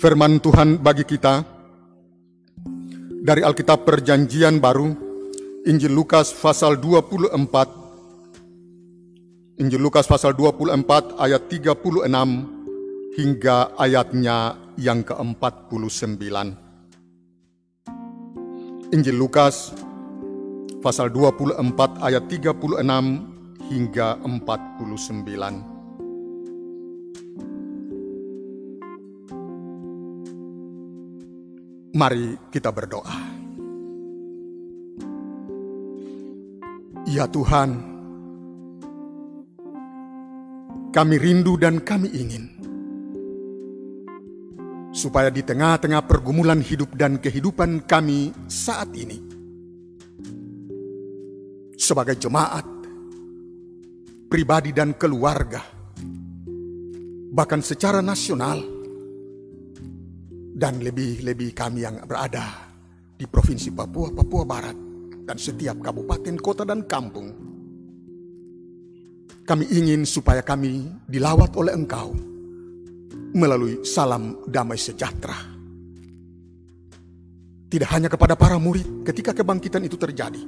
Firman Tuhan bagi kita dari Alkitab Perjanjian Baru, Injil Lukas pasal 24, Injil Lukas pasal 24 ayat 36 hingga ayatnya yang ke-49. Injil Lukas pasal 24 ayat 36 hingga 49. Mari kita berdoa. Ya Tuhan, kami rindu dan kami ingin supaya di tengah-tengah pergumulan hidup dan kehidupan kami saat ini, sebagai jemaat, pribadi, dan keluarga, bahkan secara nasional, dan lebih-lebih kami yang berada di Provinsi Papua, Papua Barat, dan setiap kabupaten, kota, dan kampung. Kami ingin supaya kami dilawat oleh Engkau melalui salam damai sejahtera. Tidak hanya kepada para murid ketika kebangkitan itu terjadi,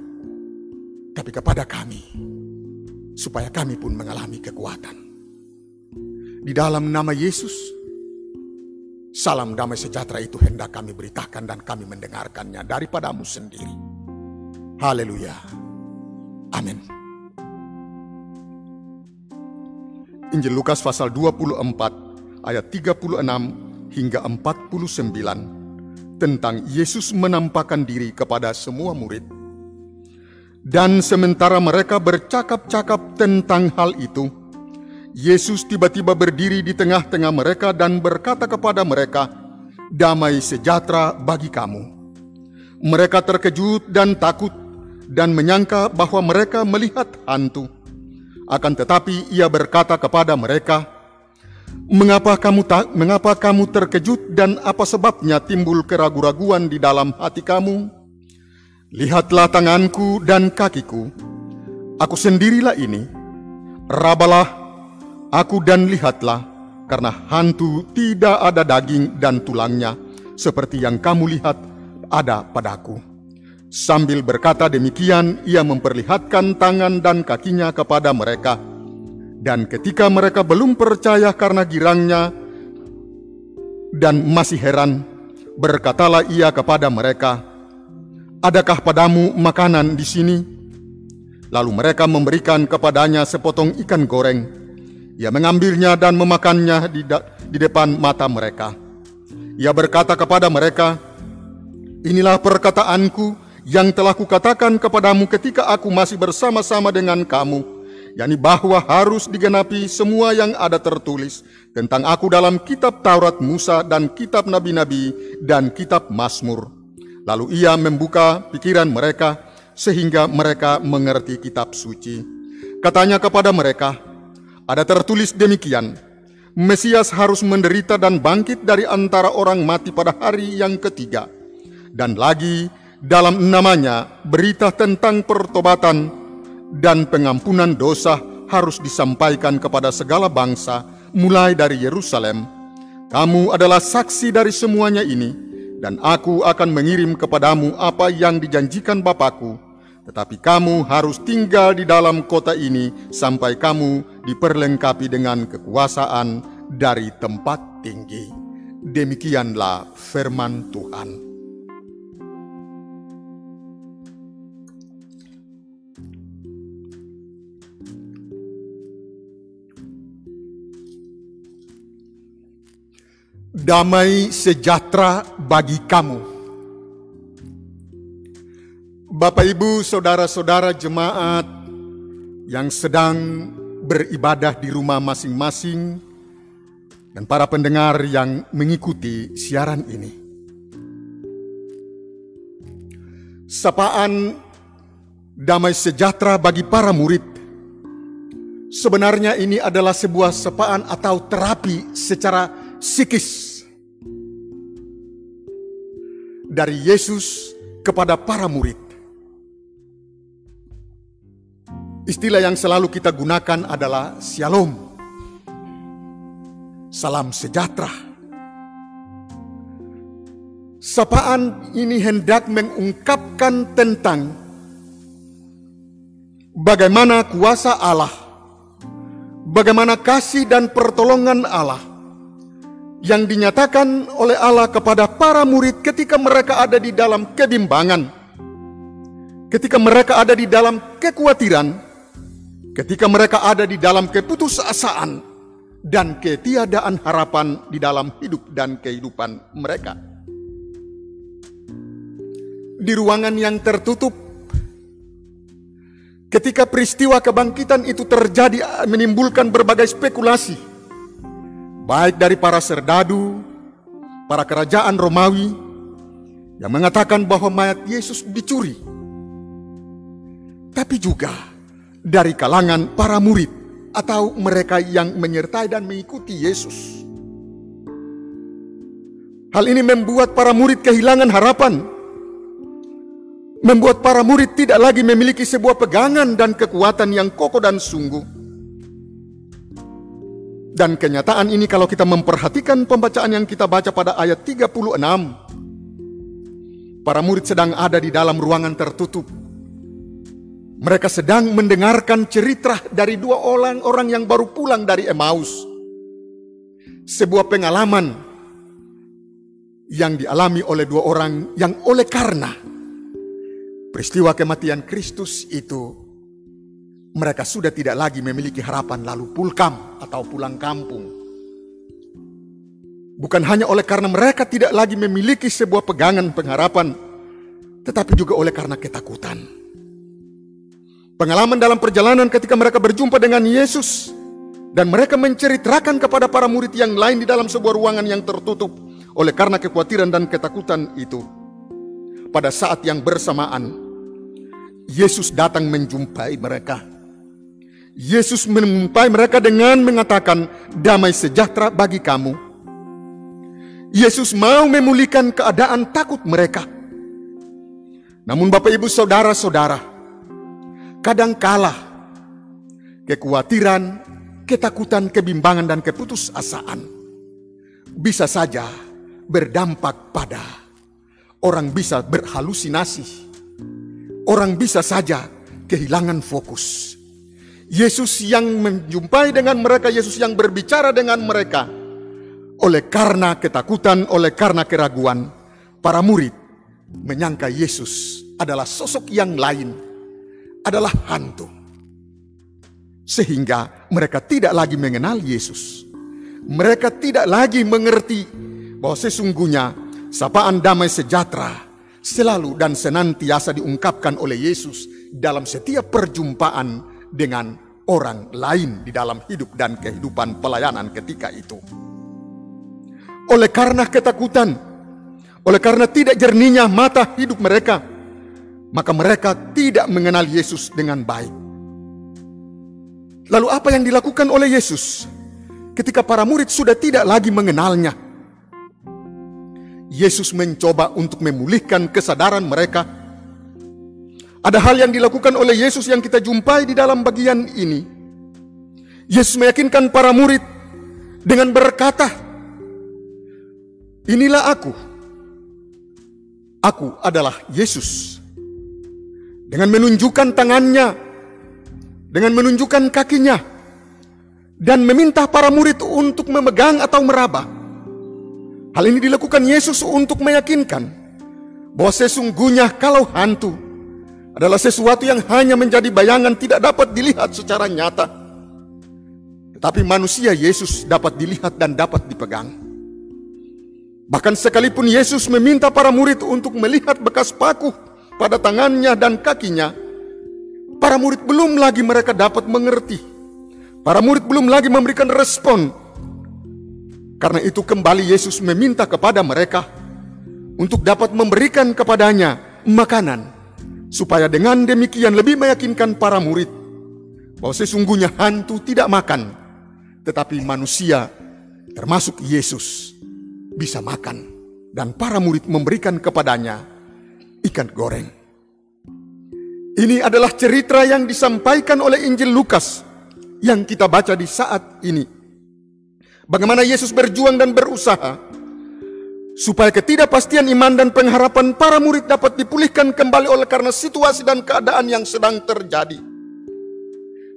tapi kepada kami, supaya kami pun mengalami kekuatan. Di dalam nama Yesus, Salam damai sejahtera itu hendak kami beritakan dan kami mendengarkannya daripadamu sendiri. Haleluya. Amin. Injil Lukas pasal 24 ayat 36 hingga 49 tentang Yesus menampakkan diri kepada semua murid. Dan sementara mereka bercakap-cakap tentang hal itu, Yesus tiba-tiba berdiri di tengah-tengah mereka dan berkata kepada mereka, "Damai sejahtera bagi kamu." Mereka terkejut dan takut dan menyangka bahwa mereka melihat hantu. Akan tetapi ia berkata kepada mereka, "Mengapa kamu tak mengapa kamu terkejut dan apa sebabnya timbul keraguan-raguan di dalam hati kamu? Lihatlah tanganku dan kakiku. Aku sendirilah ini. Rabalah Aku dan lihatlah, karena hantu tidak ada daging dan tulangnya, seperti yang kamu lihat ada padaku. Sambil berkata demikian, ia memperlihatkan tangan dan kakinya kepada mereka. Dan ketika mereka belum percaya karena girangnya dan masih heran, berkatalah ia kepada mereka, "Adakah padamu makanan di sini?" Lalu mereka memberikan kepadanya sepotong ikan goreng ia mengambilnya dan memakannya di, di depan mata mereka. Ia berkata kepada mereka, Inilah perkataanku yang telah kukatakan kepadamu ketika aku masih bersama-sama dengan kamu, yakni bahwa harus digenapi semua yang ada tertulis tentang aku dalam kitab Taurat Musa dan kitab nabi-nabi dan kitab Mazmur. Lalu ia membuka pikiran mereka sehingga mereka mengerti kitab suci. Katanya kepada mereka, ada tertulis demikian, Mesias harus menderita dan bangkit dari antara orang mati pada hari yang ketiga. Dan lagi dalam namanya berita tentang pertobatan dan pengampunan dosa harus disampaikan kepada segala bangsa mulai dari Yerusalem. Kamu adalah saksi dari semuanya ini dan aku akan mengirim kepadamu apa yang dijanjikan Bapakku tetapi kamu harus tinggal di dalam kota ini sampai kamu diperlengkapi dengan kekuasaan dari tempat tinggi. Demikianlah firman Tuhan. Damai sejahtera bagi kamu Bapak, Ibu, saudara-saudara jemaat yang sedang beribadah di rumah masing-masing, dan para pendengar yang mengikuti siaran ini, sapaan damai sejahtera bagi para murid. Sebenarnya, ini adalah sebuah sapaan atau terapi secara psikis dari Yesus kepada para murid. Istilah yang selalu kita gunakan adalah shalom. Salam sejahtera. sapaan ini hendak mengungkapkan tentang bagaimana kuasa Allah, bagaimana kasih dan pertolongan Allah yang dinyatakan oleh Allah kepada para murid ketika mereka ada di dalam kebimbangan, ketika mereka ada di dalam kekhawatiran, ketika mereka ada di dalam keputusasaan dan ketiadaan harapan di dalam hidup dan kehidupan mereka. Di ruangan yang tertutup Ketika peristiwa kebangkitan itu terjadi menimbulkan berbagai spekulasi. Baik dari para serdadu, para kerajaan Romawi yang mengatakan bahwa mayat Yesus dicuri. Tapi juga dari kalangan para murid atau mereka yang menyertai dan mengikuti Yesus. Hal ini membuat para murid kehilangan harapan membuat para murid tidak lagi memiliki sebuah pegangan dan kekuatan yang kokoh dan sungguh. Dan kenyataan ini kalau kita memperhatikan pembacaan yang kita baca pada ayat 36. Para murid sedang ada di dalam ruangan tertutup. Mereka sedang mendengarkan cerita dari dua orang orang yang baru pulang dari Emmaus. Sebuah pengalaman yang dialami oleh dua orang yang oleh karena Peristiwa kematian Kristus itu mereka sudah tidak lagi memiliki harapan lalu pulkam atau pulang kampung. Bukan hanya oleh karena mereka tidak lagi memiliki sebuah pegangan pengharapan, tetapi juga oleh karena ketakutan. Pengalaman dalam perjalanan ketika mereka berjumpa dengan Yesus dan mereka menceritakan kepada para murid yang lain di dalam sebuah ruangan yang tertutup oleh karena kekhawatiran dan ketakutan itu. Pada saat yang bersamaan, Yesus datang menjumpai mereka. Yesus menjumpai mereka dengan mengatakan, "Damai sejahtera bagi kamu." Yesus mau memulihkan keadaan takut mereka. Namun, Bapak, Ibu, saudara-saudara, kadangkala kekhawatiran, ketakutan, kebimbangan, dan keputusasaan bisa saja berdampak pada orang bisa berhalusinasi. Orang bisa saja kehilangan fokus. Yesus yang menjumpai dengan mereka, Yesus yang berbicara dengan mereka, oleh karena ketakutan, oleh karena keraguan, para murid menyangka Yesus adalah sosok yang lain, adalah hantu. Sehingga mereka tidak lagi mengenal Yesus. Mereka tidak lagi mengerti bahwa sesungguhnya sapaan damai sejahtera selalu dan senantiasa diungkapkan oleh Yesus dalam setiap perjumpaan dengan orang lain di dalam hidup dan kehidupan pelayanan ketika itu. Oleh karena ketakutan, oleh karena tidak jernihnya mata hidup mereka, maka mereka tidak mengenal Yesus dengan baik. Lalu apa yang dilakukan oleh Yesus ketika para murid sudah tidak lagi mengenalnya? Yesus mencoba untuk memulihkan kesadaran mereka. Ada hal yang dilakukan oleh Yesus yang kita jumpai di dalam bagian ini. Yesus meyakinkan para murid dengan berkata, "Inilah aku. Aku adalah Yesus." Dengan menunjukkan tangannya, dengan menunjukkan kakinya, dan meminta para murid untuk memegang atau meraba Hal ini dilakukan Yesus untuk meyakinkan bahwa sesungguhnya kalau hantu adalah sesuatu yang hanya menjadi bayangan tidak dapat dilihat secara nyata. Tetapi manusia Yesus dapat dilihat dan dapat dipegang. Bahkan sekalipun Yesus meminta para murid untuk melihat bekas paku pada tangannya dan kakinya, para murid belum lagi mereka dapat mengerti. Para murid belum lagi memberikan respon karena itu kembali Yesus meminta kepada mereka untuk dapat memberikan kepadanya makanan supaya dengan demikian lebih meyakinkan para murid bahwa sesungguhnya hantu tidak makan tetapi manusia termasuk Yesus bisa makan dan para murid memberikan kepadanya ikan goreng. Ini adalah cerita yang disampaikan oleh Injil Lukas yang kita baca di saat ini. Bagaimana Yesus berjuang dan berusaha supaya ketidakpastian iman dan pengharapan para murid dapat dipulihkan kembali oleh karena situasi dan keadaan yang sedang terjadi.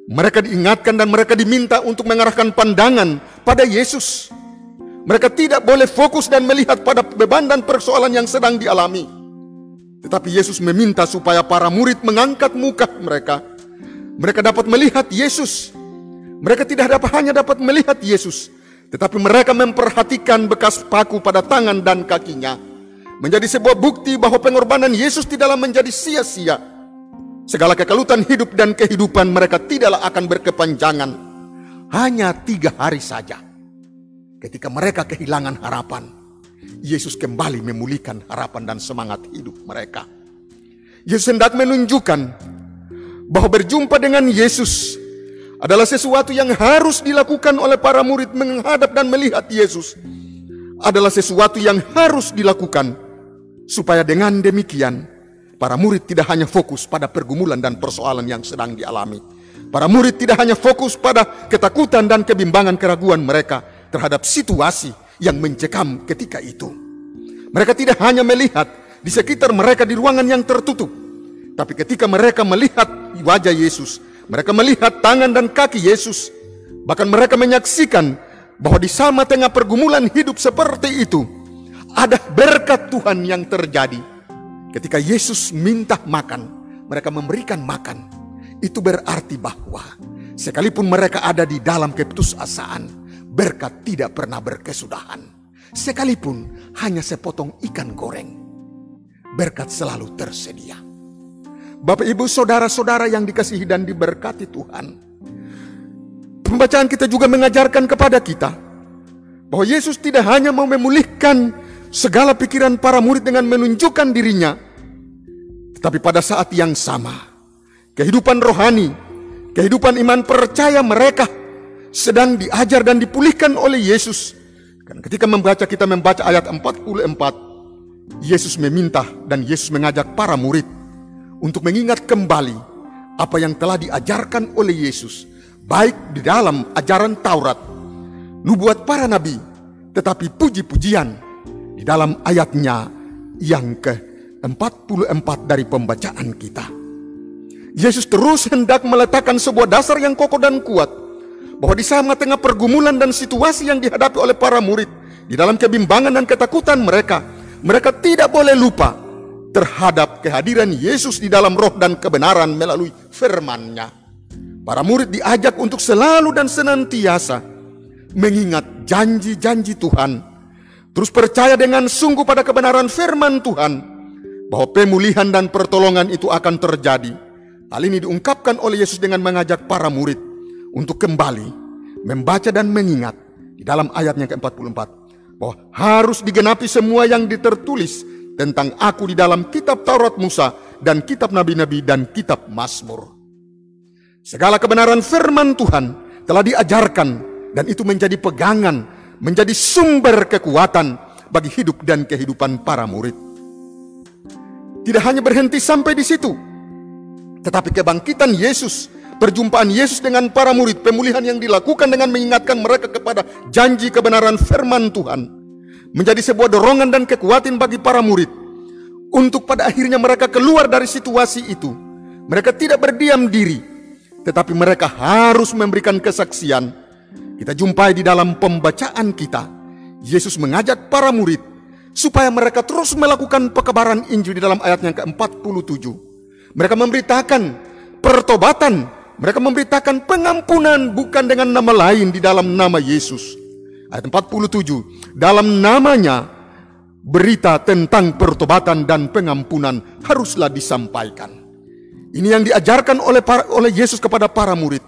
Mereka diingatkan dan mereka diminta untuk mengarahkan pandangan pada Yesus. Mereka tidak boleh fokus dan melihat pada beban dan persoalan yang sedang dialami. Tetapi Yesus meminta supaya para murid mengangkat muka mereka. Mereka dapat melihat Yesus. Mereka tidak dapat hanya dapat melihat Yesus, tetapi mereka memperhatikan bekas paku pada tangan dan kakinya. Menjadi sebuah bukti bahwa pengorbanan Yesus tidaklah menjadi sia-sia. Segala kekalutan hidup dan kehidupan mereka tidaklah akan berkepanjangan. Hanya tiga hari saja. Ketika mereka kehilangan harapan, Yesus kembali memulihkan harapan dan semangat hidup mereka. Yesus hendak menunjukkan bahwa berjumpa dengan Yesus adalah sesuatu yang harus dilakukan oleh para murid menghadap dan melihat Yesus. Adalah sesuatu yang harus dilakukan supaya dengan demikian para murid tidak hanya fokus pada pergumulan dan persoalan yang sedang dialami. Para murid tidak hanya fokus pada ketakutan dan kebimbangan keraguan mereka terhadap situasi yang mencekam ketika itu. Mereka tidak hanya melihat di sekitar mereka di ruangan yang tertutup, tapi ketika mereka melihat wajah Yesus, mereka melihat tangan dan kaki Yesus. Bahkan mereka menyaksikan bahwa di sama tengah pergumulan hidup seperti itu, ada berkat Tuhan yang terjadi. Ketika Yesus minta makan, mereka memberikan makan. Itu berarti bahwa sekalipun mereka ada di dalam keputusasaan, berkat tidak pernah berkesudahan. Sekalipun hanya sepotong ikan goreng, berkat selalu tersedia. Bapak ibu saudara-saudara yang dikasihi dan diberkati Tuhan. Pembacaan kita juga mengajarkan kepada kita bahwa Yesus tidak hanya mau memulihkan segala pikiran para murid dengan menunjukkan dirinya, tetapi pada saat yang sama, kehidupan rohani, kehidupan iman percaya mereka sedang diajar dan dipulihkan oleh Yesus. Dan ketika membaca kita membaca ayat 44, Yesus meminta dan Yesus mengajak para murid untuk mengingat kembali apa yang telah diajarkan oleh Yesus, baik di dalam ajaran Taurat, nubuat para nabi, tetapi puji-pujian di dalam ayatnya yang ke-44 dari pembacaan kita. Yesus terus hendak meletakkan sebuah dasar yang kokoh dan kuat bahwa di sama tengah pergumulan dan situasi yang dihadapi oleh para murid di dalam kebimbangan dan ketakutan mereka, mereka tidak boleh lupa terhadap kehadiran Yesus di dalam roh dan kebenaran melalui firman-Nya. Para murid diajak untuk selalu dan senantiasa mengingat janji-janji Tuhan. Terus percaya dengan sungguh pada kebenaran firman Tuhan bahwa pemulihan dan pertolongan itu akan terjadi. Hal ini diungkapkan oleh Yesus dengan mengajak para murid untuk kembali membaca dan mengingat di dalam ayatnya ke-44 bahwa harus digenapi semua yang ditertulis tentang aku di dalam kitab Taurat Musa dan kitab nabi-nabi dan kitab Mazmur. Segala kebenaran firman Tuhan telah diajarkan dan itu menjadi pegangan, menjadi sumber kekuatan bagi hidup dan kehidupan para murid. Tidak hanya berhenti sampai di situ, tetapi kebangkitan Yesus, perjumpaan Yesus dengan para murid, pemulihan yang dilakukan dengan mengingatkan mereka kepada janji kebenaran firman Tuhan menjadi sebuah dorongan dan kekuatan bagi para murid untuk pada akhirnya mereka keluar dari situasi itu. Mereka tidak berdiam diri, tetapi mereka harus memberikan kesaksian. Kita jumpai di dalam pembacaan kita, Yesus mengajak para murid supaya mereka terus melakukan pekebaran Injil di dalam ayat yang ke-47. Mereka memberitakan pertobatan, mereka memberitakan pengampunan bukan dengan nama lain di dalam nama Yesus Ayat 47, dalam namanya berita tentang pertobatan dan pengampunan haruslah disampaikan. Ini yang diajarkan oleh para, oleh Yesus kepada para murid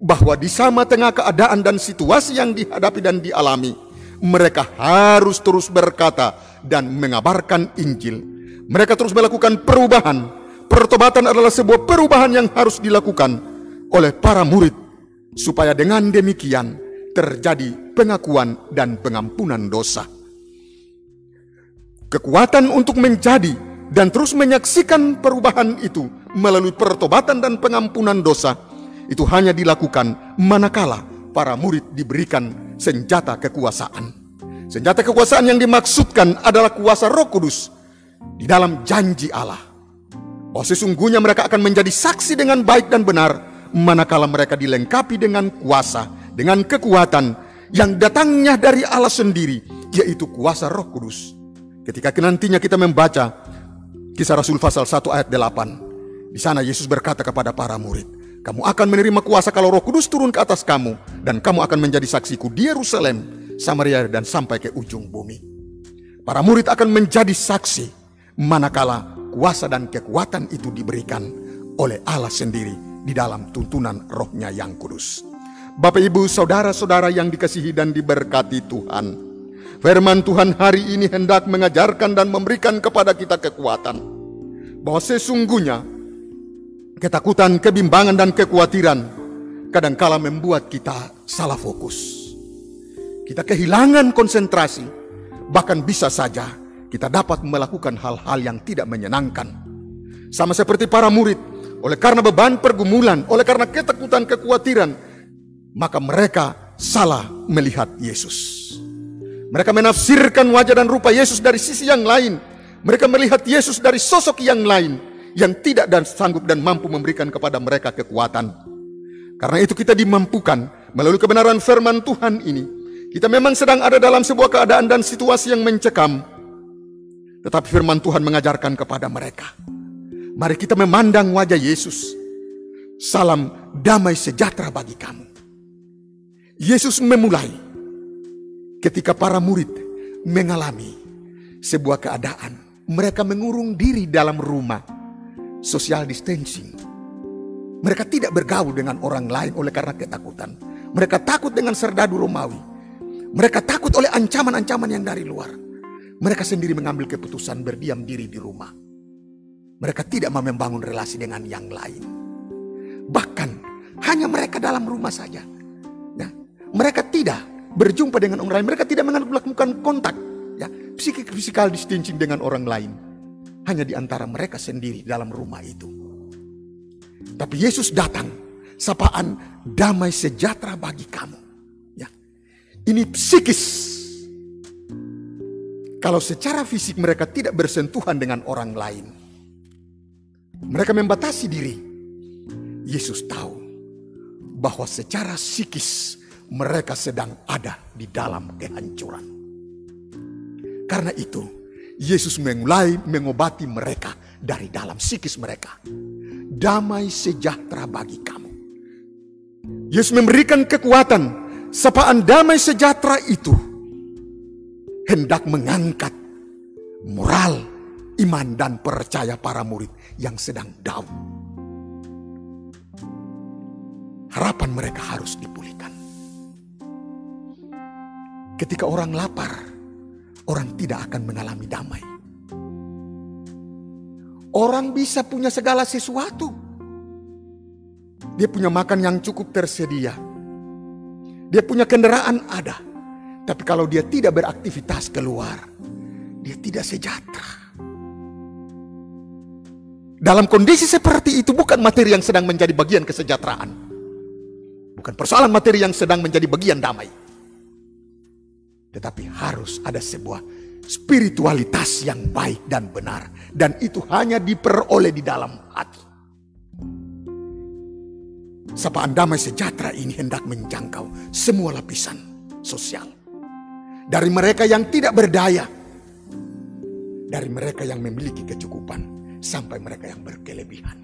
bahwa di sama tengah keadaan dan situasi yang dihadapi dan dialami, mereka harus terus berkata dan mengabarkan Injil. Mereka terus melakukan perubahan. Pertobatan adalah sebuah perubahan yang harus dilakukan oleh para murid supaya dengan demikian terjadi pengakuan dan pengampunan dosa. Kekuatan untuk menjadi dan terus menyaksikan perubahan itu melalui pertobatan dan pengampunan dosa itu hanya dilakukan manakala para murid diberikan senjata kekuasaan. Senjata kekuasaan yang dimaksudkan adalah kuasa Roh Kudus di dalam janji Allah. Bahwa sesungguhnya mereka akan menjadi saksi dengan baik dan benar manakala mereka dilengkapi dengan kuasa, dengan kekuatan yang datangnya dari Allah sendiri, yaitu kuasa Roh Kudus. Ketika nantinya kita membaca kisah Rasul pasal 1 ayat 8, di sana Yesus berkata kepada para murid, kamu akan menerima kuasa kalau Roh Kudus turun ke atas kamu dan kamu akan menjadi saksiku di Yerusalem, Samaria dan sampai ke ujung bumi. Para murid akan menjadi saksi manakala kuasa dan kekuatan itu diberikan oleh Allah sendiri di dalam tuntunan rohnya yang kudus. Bapak ibu saudara-saudara yang dikasihi dan diberkati Tuhan. Firman Tuhan hari ini hendak mengajarkan dan memberikan kepada kita kekuatan. Bahwa sesungguhnya ketakutan, kebimbangan dan kekhawatiran kadangkala membuat kita salah fokus. Kita kehilangan konsentrasi, bahkan bisa saja kita dapat melakukan hal-hal yang tidak menyenangkan. Sama seperti para murid, oleh karena beban pergumulan, oleh karena ketakutan, kekhawatiran, maka mereka salah melihat Yesus. Mereka menafsirkan wajah dan rupa Yesus dari sisi yang lain. Mereka melihat Yesus dari sosok yang lain yang tidak dan sanggup dan mampu memberikan kepada mereka kekuatan. Karena itu kita dimampukan melalui kebenaran firman Tuhan ini. Kita memang sedang ada dalam sebuah keadaan dan situasi yang mencekam. Tetapi firman Tuhan mengajarkan kepada mereka. Mari kita memandang wajah Yesus. Salam damai sejahtera bagi kamu. Yesus memulai ketika para murid mengalami sebuah keadaan. Mereka mengurung diri dalam rumah. Social distancing. Mereka tidak bergaul dengan orang lain oleh karena ketakutan. Mereka takut dengan serdadu Romawi. Mereka takut oleh ancaman-ancaman yang dari luar. Mereka sendiri mengambil keputusan berdiam diri di rumah. Mereka tidak mau membangun relasi dengan yang lain. Bahkan hanya mereka dalam rumah saja. Ya, mereka tidak berjumpa dengan orang lain. Mereka tidak melakukan kontak. Ya, psikik fisikal distancing dengan orang lain. Hanya di antara mereka sendiri dalam rumah itu. Tapi Yesus datang. Sapaan damai sejahtera bagi kamu. Ya, ini psikis kalau secara fisik mereka tidak bersentuhan dengan orang lain, mereka membatasi diri. Yesus tahu bahwa secara psikis mereka sedang ada di dalam kehancuran. Karena itu, Yesus memulai mengobati mereka dari dalam psikis mereka. Damai sejahtera bagi kamu. Yesus memberikan kekuatan, sapaan damai sejahtera itu hendak mengangkat moral, iman, dan percaya para murid yang sedang down. Harapan mereka harus dipulihkan. Ketika orang lapar, orang tidak akan mengalami damai. Orang bisa punya segala sesuatu. Dia punya makan yang cukup tersedia. Dia punya kendaraan ada tapi kalau dia tidak beraktivitas keluar, dia tidak sejahtera. Dalam kondisi seperti itu bukan materi yang sedang menjadi bagian kesejahteraan. Bukan persoalan materi yang sedang menjadi bagian damai. Tetapi harus ada sebuah spiritualitas yang baik dan benar. Dan itu hanya diperoleh di dalam hati. Sapaan damai sejahtera ini hendak menjangkau semua lapisan sosial dari mereka yang tidak berdaya, dari mereka yang memiliki kecukupan, sampai mereka yang berkelebihan.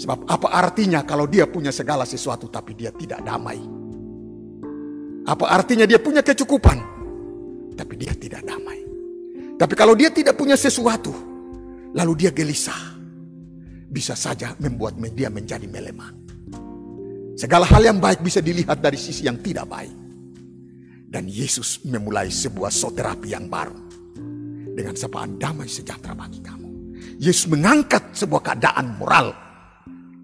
Sebab apa artinya kalau dia punya segala sesuatu tapi dia tidak damai? Apa artinya dia punya kecukupan tapi dia tidak damai? Tapi kalau dia tidak punya sesuatu lalu dia gelisah, bisa saja membuat media menjadi melemah. Segala hal yang baik bisa dilihat dari sisi yang tidak baik. Dan Yesus memulai sebuah soterapi yang baru. Dengan sapaan damai sejahtera bagi kamu. Yesus mengangkat sebuah keadaan moral,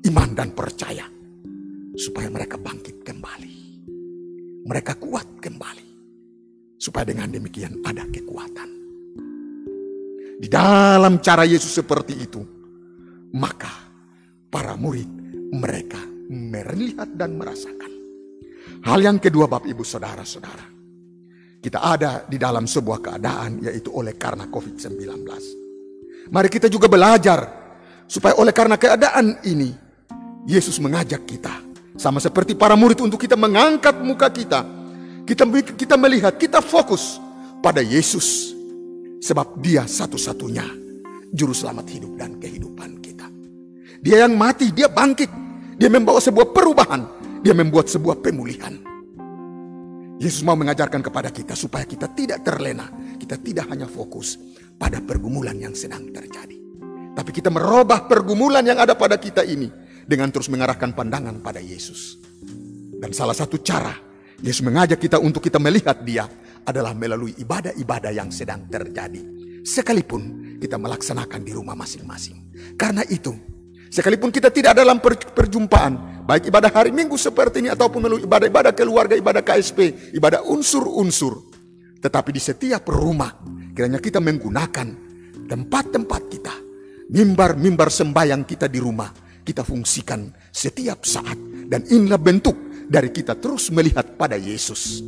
iman dan percaya. Supaya mereka bangkit kembali. Mereka kuat kembali. Supaya dengan demikian ada kekuatan. Di dalam cara Yesus seperti itu, maka para murid mereka melihat dan merasakan. Hal yang kedua Bapak Ibu Saudara-saudara Kita ada di dalam sebuah keadaan yaitu oleh karena COVID-19. Mari kita juga belajar supaya oleh karena keadaan ini Yesus mengajak kita sama seperti para murid untuk kita mengangkat muka kita. Kita kita melihat, kita fokus pada Yesus sebab dia satu-satunya juru selamat hidup dan kehidupan kita. Dia yang mati, dia bangkit. Dia membawa sebuah perubahan, dia membuat sebuah pemulihan. Yesus mau mengajarkan kepada kita supaya kita tidak terlena, kita tidak hanya fokus pada pergumulan yang sedang terjadi. Tapi kita merubah pergumulan yang ada pada kita ini dengan terus mengarahkan pandangan pada Yesus. Dan salah satu cara Yesus mengajak kita untuk kita melihat dia adalah melalui ibadah-ibadah yang sedang terjadi. Sekalipun kita melaksanakan di rumah masing-masing. Karena itu, sekalipun kita tidak dalam perjumpaan, Baik ibadah hari Minggu seperti ini ataupun melalui ibadah-ibadah keluarga, ibadah KSP, ibadah unsur-unsur. Tetapi di setiap rumah, kiranya kita menggunakan tempat-tempat kita, mimbar-mimbar sembahyang kita di rumah, kita fungsikan setiap saat. Dan inilah bentuk dari kita terus melihat pada Yesus.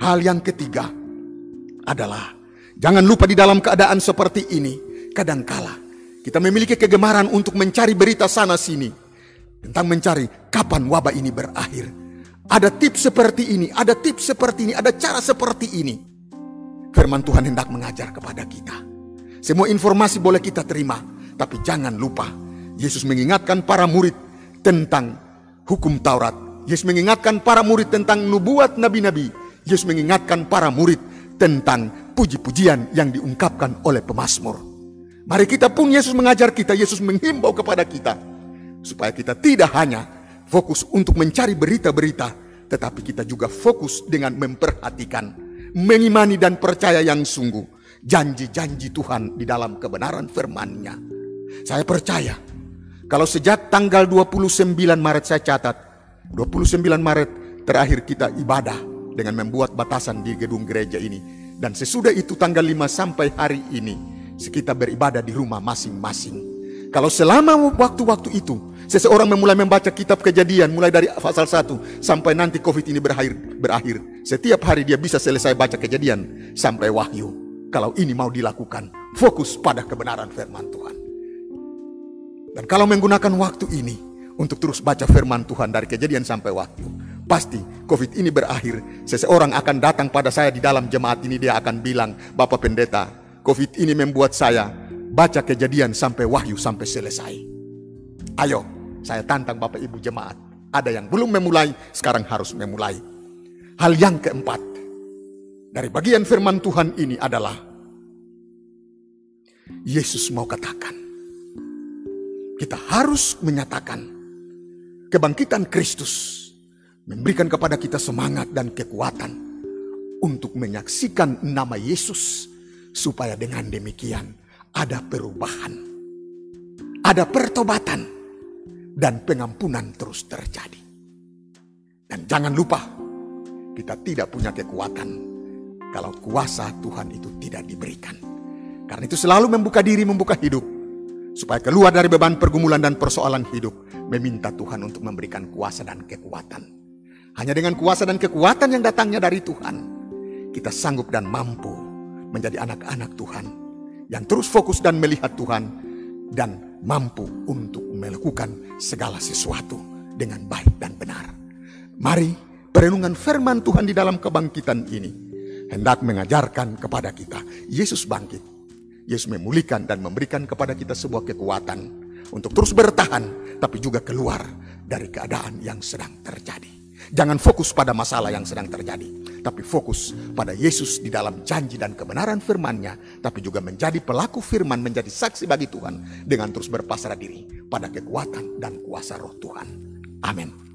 Hal yang ketiga adalah jangan lupa di dalam keadaan seperti ini, kadangkala kita memiliki kegemaran untuk mencari berita sana sini tentang mencari kapan wabah ini berakhir. Ada tips seperti ini, ada tips seperti ini, ada cara seperti ini. Firman Tuhan hendak mengajar kepada kita. Semua informasi boleh kita terima, tapi jangan lupa Yesus mengingatkan para murid tentang hukum Taurat. Yesus mengingatkan para murid tentang nubuat nabi-nabi. Yesus mengingatkan para murid tentang puji-pujian yang diungkapkan oleh pemazmur. Mari kita pun Yesus mengajar kita, Yesus menghimbau kepada kita Supaya kita tidak hanya fokus untuk mencari berita-berita, tetapi kita juga fokus dengan memperhatikan, mengimani dan percaya yang sungguh janji-janji Tuhan di dalam kebenaran firman-Nya. Saya percaya kalau sejak tanggal 29 Maret saya catat, 29 Maret terakhir kita ibadah dengan membuat batasan di gedung gereja ini. Dan sesudah itu tanggal 5 sampai hari ini, kita beribadah di rumah masing-masing. Kalau selama waktu-waktu itu Seseorang memulai membaca kitab kejadian mulai dari pasal 1 sampai nanti COVID ini berakhir. berakhir. Setiap hari dia bisa selesai baca kejadian sampai wahyu. Kalau ini mau dilakukan, fokus pada kebenaran firman Tuhan. Dan kalau menggunakan waktu ini untuk terus baca firman Tuhan dari kejadian sampai wahyu, pasti COVID ini berakhir. Seseorang akan datang pada saya di dalam jemaat ini, dia akan bilang, Bapak Pendeta, COVID ini membuat saya baca kejadian sampai wahyu sampai selesai. Ayo, saya tantang Bapak Ibu jemaat. Ada yang belum memulai, sekarang harus memulai. Hal yang keempat, dari bagian firman Tuhan ini adalah Yesus mau katakan, kita harus menyatakan kebangkitan Kristus memberikan kepada kita semangat dan kekuatan untuk menyaksikan nama Yesus supaya dengan demikian ada perubahan, ada pertobatan, dan pengampunan terus terjadi. Dan jangan lupa, kita tidak punya kekuatan kalau kuasa Tuhan itu tidak diberikan. Karena itu selalu membuka diri, membuka hidup. Supaya keluar dari beban pergumulan dan persoalan hidup. Meminta Tuhan untuk memberikan kuasa dan kekuatan. Hanya dengan kuasa dan kekuatan yang datangnya dari Tuhan. Kita sanggup dan mampu menjadi anak-anak Tuhan. Yang terus fokus dan melihat Tuhan. Dan mampu untuk melakukan segala sesuatu dengan baik dan benar. Mari perenungan firman Tuhan di dalam kebangkitan ini hendak mengajarkan kepada kita Yesus bangkit. Yesus memulihkan dan memberikan kepada kita sebuah kekuatan untuk terus bertahan tapi juga keluar dari keadaan yang sedang terjadi. Jangan fokus pada masalah yang sedang terjadi, tapi fokus pada Yesus di dalam janji dan kebenaran firman-Nya, tapi juga menjadi pelaku firman, menjadi saksi bagi Tuhan dengan terus berpasrah diri pada kekuatan dan kuasa roh Tuhan. Amin.